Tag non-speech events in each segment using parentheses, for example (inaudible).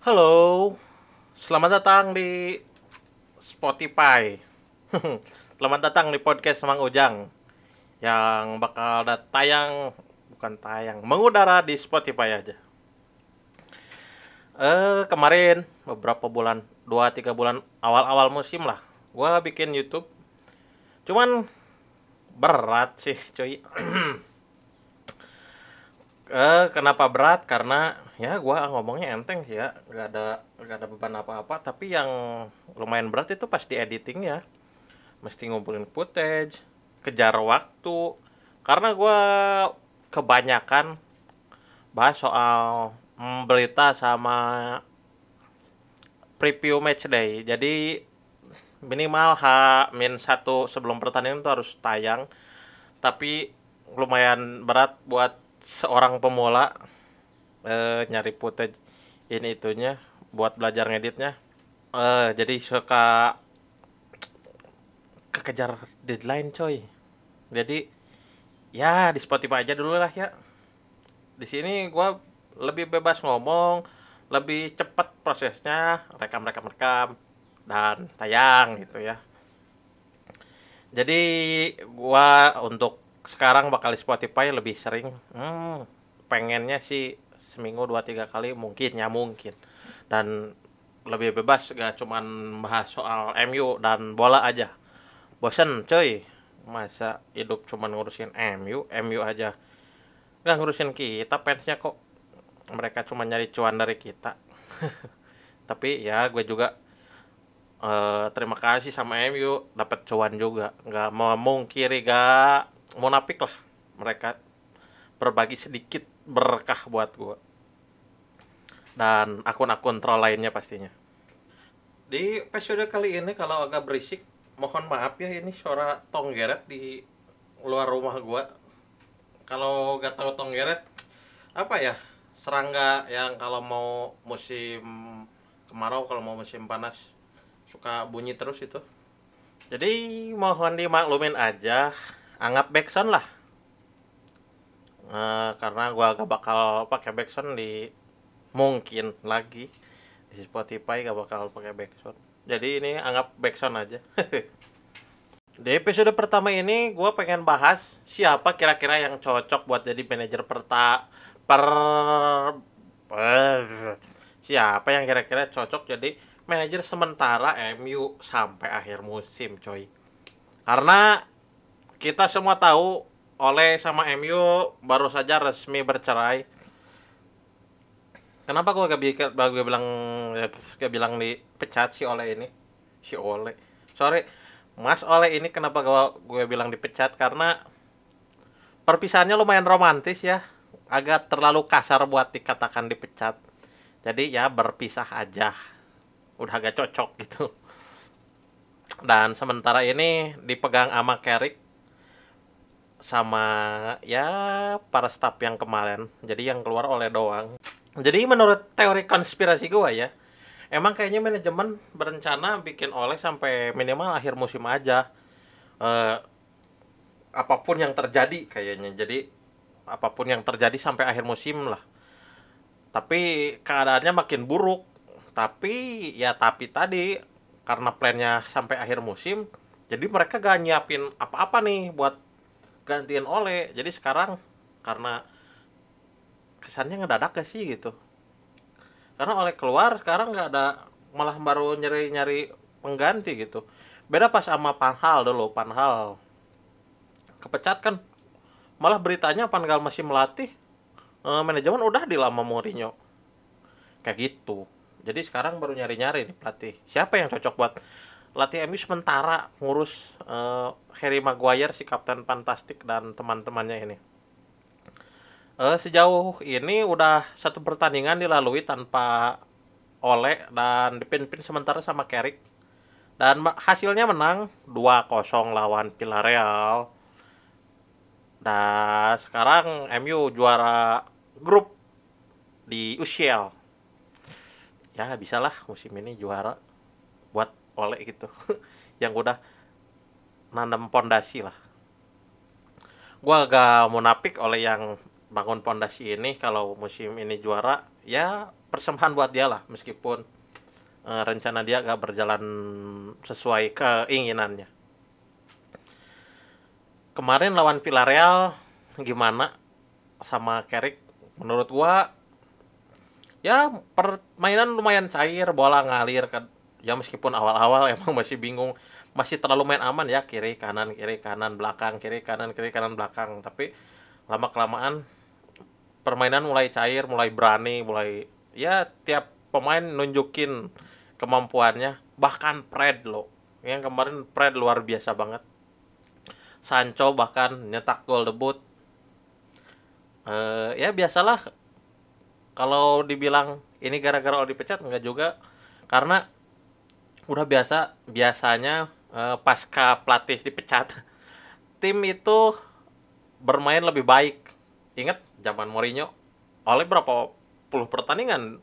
Halo, selamat datang di Spotify. (laughs) selamat datang di podcast Mang Ujang yang bakal tayang bukan tayang, mengudara di Spotify aja. Eh kemarin beberapa bulan, 2 3 bulan awal-awal musim lah, gua bikin YouTube. Cuman berat sih, cuy. (clears throat) eh kenapa berat? Karena ya gua ngomongnya enteng sih ya, gak ada gak ada beban apa-apa. Tapi yang lumayan berat itu pas di editing ya, mesti ngumpulin footage, kejar waktu. Karena gua kebanyakan bahas soal mm, berita sama preview match day. Jadi minimal H min satu sebelum pertandingan itu harus tayang. Tapi lumayan berat buat seorang pemula eh, nyari footage ini itunya buat belajar ngeditnya. Eh, jadi suka kekejar deadline coy. Jadi ya di Spotify aja dulu lah ya. Di sini gua lebih bebas ngomong, lebih cepat prosesnya, rekam-rekam rekam dan tayang gitu ya. Jadi gua untuk sekarang bakal di Spotify lebih sering hmm, pengennya sih seminggu dua tiga kali mungkin ya mungkin. Dan lebih bebas gak cuman bahas soal MU dan bola aja. Bosen coy. Masa hidup cuman ngurusin MU MU aja. Nggak ngurusin kita fansnya kok. Mereka cuma nyari cuan dari kita. (laughs) Tapi ya gue juga eh, terima kasih sama MU dapat cuan juga. Nggak mau mungkiri gak munafik lah. Mereka berbagi sedikit berkah buat gue dan akun-akun troll lainnya pastinya. Di episode kali ini kalau agak berisik mohon maaf ya ini suara tonggeret di luar rumah gua. Kalau gak tahu tonggeret apa ya serangga yang kalau mau musim kemarau kalau mau musim panas suka bunyi terus itu. Jadi mohon dimaklumin aja anggap backsound lah Eh, karena gua gak bakal pakai backsound di mungkin lagi di Spotify gak bakal pakai backsound. Jadi ini anggap backsound aja. (laughs) Di episode pertama ini gue pengen bahas siapa kira-kira yang cocok buat jadi manajer perta per per- siapa yang kira-kira cocok jadi manajer sementara MU sampai akhir musim coy. Karena kita semua tahu oleh sama MU baru saja resmi bercerai Kenapa gua gak, gue bilang gak bilang dipecat si Ole ini? Si Ole. Sorry, Mas Ole ini kenapa gua gue bilang dipecat karena perpisahannya lumayan romantis ya. Agak terlalu kasar buat dikatakan dipecat. Jadi ya berpisah aja. Udah agak cocok gitu. Dan sementara ini dipegang sama Carrick sama ya para staff yang kemarin. Jadi yang keluar oleh doang. Jadi menurut teori konspirasi gua ya, emang kayaknya manajemen berencana bikin oleh sampai minimal akhir musim aja. Eh, apa pun yang terjadi kayaknya. Jadi apa pun yang terjadi sampai akhir musim lah. Tapi keadaannya makin buruk. Tapi ya tapi tadi karena plannya sampai akhir musim, jadi mereka gak nyiapin apa-apa nih buat gantiin oleh. Jadi sekarang karena kesannya ngedadak gak sih gitu. Karena oleh keluar sekarang nggak ada malah baru nyari nyari pengganti gitu. Beda pas sama Panhal dulu. Panhal kepecat kan malah beritanya Panhal masih melatih eh, manajemen udah di lama Mourinho. Kayak gitu. Jadi sekarang baru nyari nyari nih pelatih. Siapa yang cocok buat latih MU sementara ngurus eh, Harry Maguire si kapten fantastik dan teman-temannya ini Eh, sejauh ini udah satu pertandingan dilalui tanpa Ole dan dipimpin sementara sama Carrick. Dan hasilnya menang 2-0 lawan Villarreal. Dan sekarang MU juara grup di UCL. Ya, bisalah musim ini juara buat Ole gitu. (laughs) Yang udah nanam pondasi lah. Gua agak munafik oleh yang bangun pondasi ini. Kalau musim ini juara ya persembahan buat dia lah. Meskipun uh, rencana dia gak berjalan sesuai keinginannya. Kemarin lawan Villarreal gimana sama Carrick? Menurut gua ya permainan lumayan cair bola ngalir kan ya meskipun awal-awal (laughs) emang masih bingung masih terlalu main aman ya kiri kanan kiri kanan belakang kiri kanan kiri kanan belakang. Tapi lama kelamaan permainan mulai cair mulai berani mulai ya tiap pemain nunjukin kemampuannya. Bahkan Fred lo yang kemarin Fred luar biasa banget. Sancho bahkan nyetak gol debut. Uh, ya biasalah kalau dibilang ini gara-gara Oli dipecat enggak juga. Karena udah biasa biasanya uh, pasca pelatih dipecat (laughs) tim itu bermain lebih baik. Ingat zaman Mourinho oleh berapa puluh pertandingan?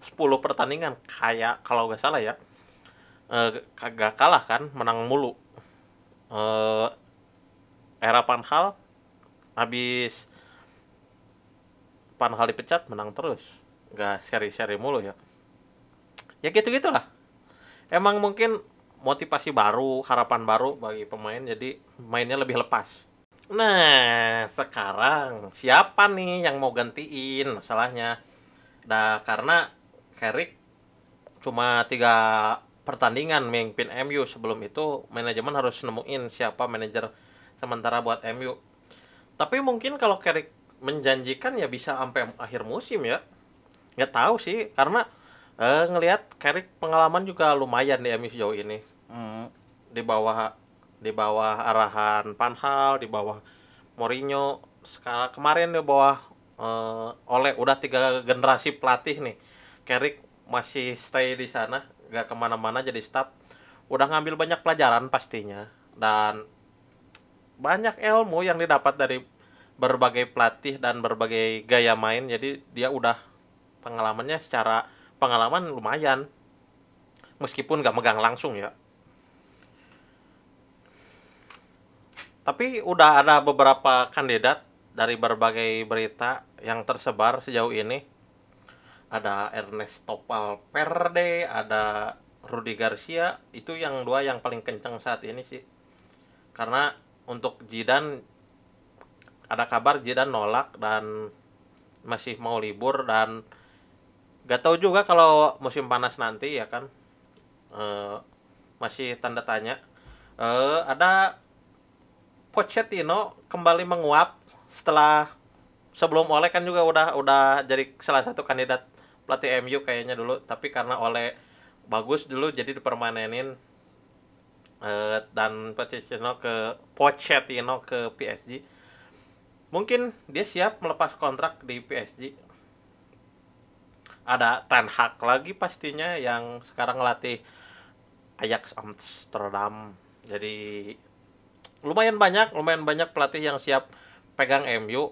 10 pertandingan kayak kalau nggak salah ya. Uh, kagak kalah kan menang mulu. Uh, era Panhal habis Panhal dipecat menang terus. Nggak seri-seri mulu ya. Ya gitu gitulah emang mungkin motivasi baru harapan baru bagi pemain jadi mainnya lebih lepas. Nah sekarang siapa nih yang mau gantiin masalahnya? Nah karena Carrick cuma tiga pertandingan memimpin MU sebelum itu manajemen harus nemuin siapa manajer sementara buat MU tapi mungkin kalau Carrick menjanjikan ya bisa sampai akhir musim ya. Nggak tahu sih karena eh, ngelihat Carrick pengalaman juga lumayan di MU sejauh ini. Hmm, di bawah di bawah arahan Panhal di bawah Mourinho. Sekarang kemarin di bawah eh, oleh udah tiga generasi pelatih nih. Carrick masih stay di sana nggak ke mana-mana jadi staff udah ngambil banyak pelajaran pastinya. Dan banyak ilmu yang didapat dari berbagai pelatih dan berbagai gaya main. Jadi dia udah pengalamannya secara pengalaman lumayan. Meskipun nggak megang langsung ya. Tapi udah ada beberapa kandidat dari berbagai berita yang tersebar sejauh ini. Ada Ernesto Valverde ada Rudi Garcia. Itu yang dua yang paling kencang saat ini sih. Karena untuk Jidan ada kabar Jidan nolak dan masih mau libur dan gak tahu juga kalau musim panas nanti ya kan? E, masih tanda tanya. E, ada Pochettino kembali menguap setelah sebelum Oleh kan juga udah udah jadi salah satu kandidat pelatih MU kayaknya dulu. Tapi karena Oleh bagus dulu jadi dipermanenin. Uh, dan Pochettino ke Pochettino ke PSG mungkin dia siap melepas kontrak di PSG ada Ten Hag lagi pastinya yang sekarang ngelatih Ajax Amsterdam. Jadi lumayan banyak lumayan banyak pelatih yang siap pegang MU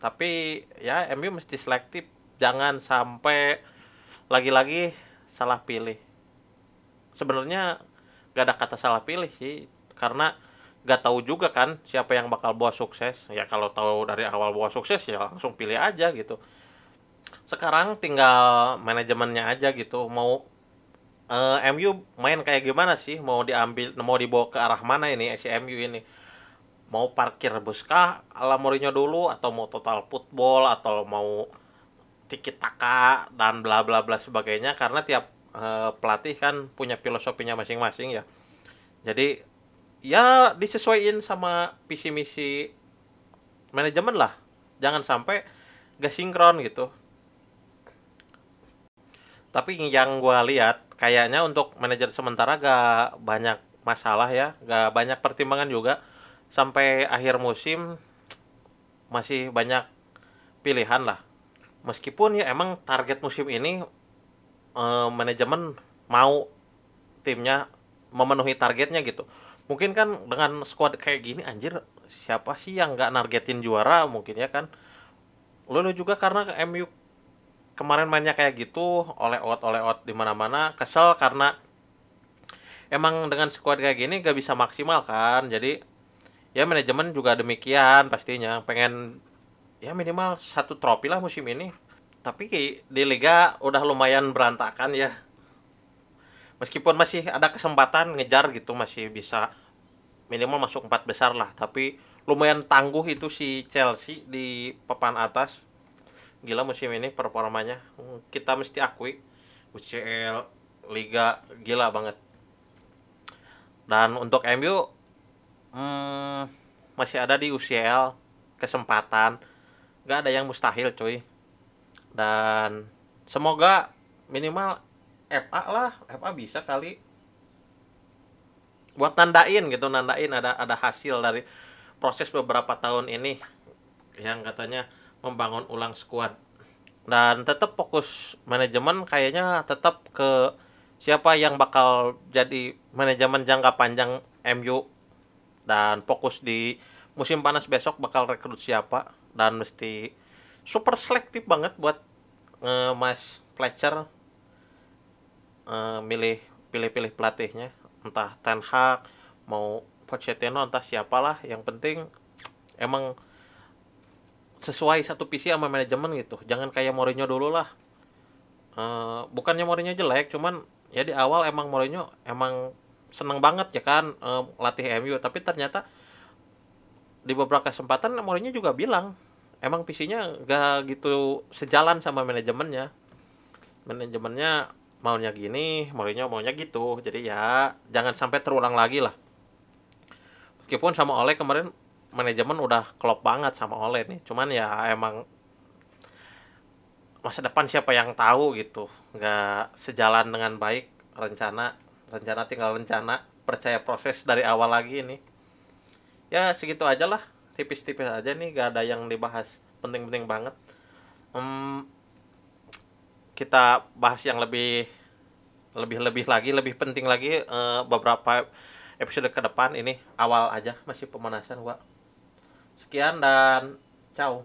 tapi ya MU mesti selektif. Jangan sampai lagi-lagi salah pilih. Sebenarnya gak ada kata salah pilih sih. Karena gak tahu juga kan siapa yang bakal bawa sukses. Ya kalau tahu dari awal bawa sukses ya langsung pilih aja gitu sekarang tinggal manajemennya aja gitu. Mau uh, eh, MU main kayak gimana sih? Mau diambil mau dibawa ke arah mana ini si MU ini? Mau parkir bus kah ala Mourinho dulu? Atau mau total football? Atau mau tiki taka dan bla bla bla sebagainya? Karena tiap uh, pelatih kan punya filosofinya masing-masing ya. Jadi ya disesuaikan sama visi misi manajemen lah. Jangan sampai gak sinkron gitu tapi yang gue lihat kayaknya untuk manajer sementara gak banyak masalah ya gak banyak pertimbangan juga. Sampai akhir musim masih banyak pilihan lah. Meskipun ya emang target musim ini eh, manajemen mau timnya memenuhi targetnya gitu. Mungkin kan dengan squad kayak gini anjir siapa sih yang nggak nargetin juara mungkin ya kan? Lalu juga karena MU kemarin mainnya kayak gitu oleh out oleh out di mana mana kesel karena emang dengan squad kayak gini gak bisa maksimal kan. Jadi ya manajemen juga demikian pastinya. Pengen ya minimal satu trofi lah musim ini. Tapi di liga udah lumayan berantakan ya. Meskipun masih ada kesempatan ngejar gitu masih bisa minimal masuk empat besar lah. Tapi lumayan tangguh itu si Chelsea di papan atas gila musim ini performanya. Kita mesti akui UCL Liga gila banget. Dan untuk MU hmm, masih ada di UCL kesempatan. Gak ada yang mustahil cuy. Dan semoga minimal FA lah FA bisa kali. Buat nandain gitu nandain ada ada hasil dari proses beberapa tahun ini. Yang katanya membangun ulang skuad dan tetap fokus manajemen kayaknya tetap ke siapa yang bakal jadi manajemen jangka panjang MU dan fokus di musim panas besok bakal rekrut siapa. Dan mesti super selektif banget buat uh, Mas Fletcher uh, milih pilih-pilih pelatihnya. Entah Ten Hag mau Pochettino entah siapalah. Yang penting emang sesuai satu visi sama manajemen gitu. Jangan kayak Mourinho dulu lah. Uh, bukannya Mourinho jelek cuman ya di awal emang Mourinho emang seneng banget ya kan uh, latih MU tapi ternyata di beberapa kesempatan Mourinho juga bilang emang visinya gak gitu sejalan sama manajemennya. Manajemennya maunya gini maunya maunya gitu. Jadi ya jangan sampai terulang lagi lah. Meskipun sama Oleh kemarin manajemen udah klop banget sama Oleh nih. Cuman ya emang masa depan siapa yang tahu gitu. Nggak sejalan dengan baik rencana. Rencana tinggal rencana. Percaya proses dari awal lagi ini. Ya segitu aja lah. Tipis-tipis aja nih. Gak ada yang dibahas penting-penting banget. Hmm, kita bahas yang lebih lebih lebih lagi lebih penting lagi uh, beberapa episode ke depan. Ini awal aja. Masih pemanasan gua sekian dan ciao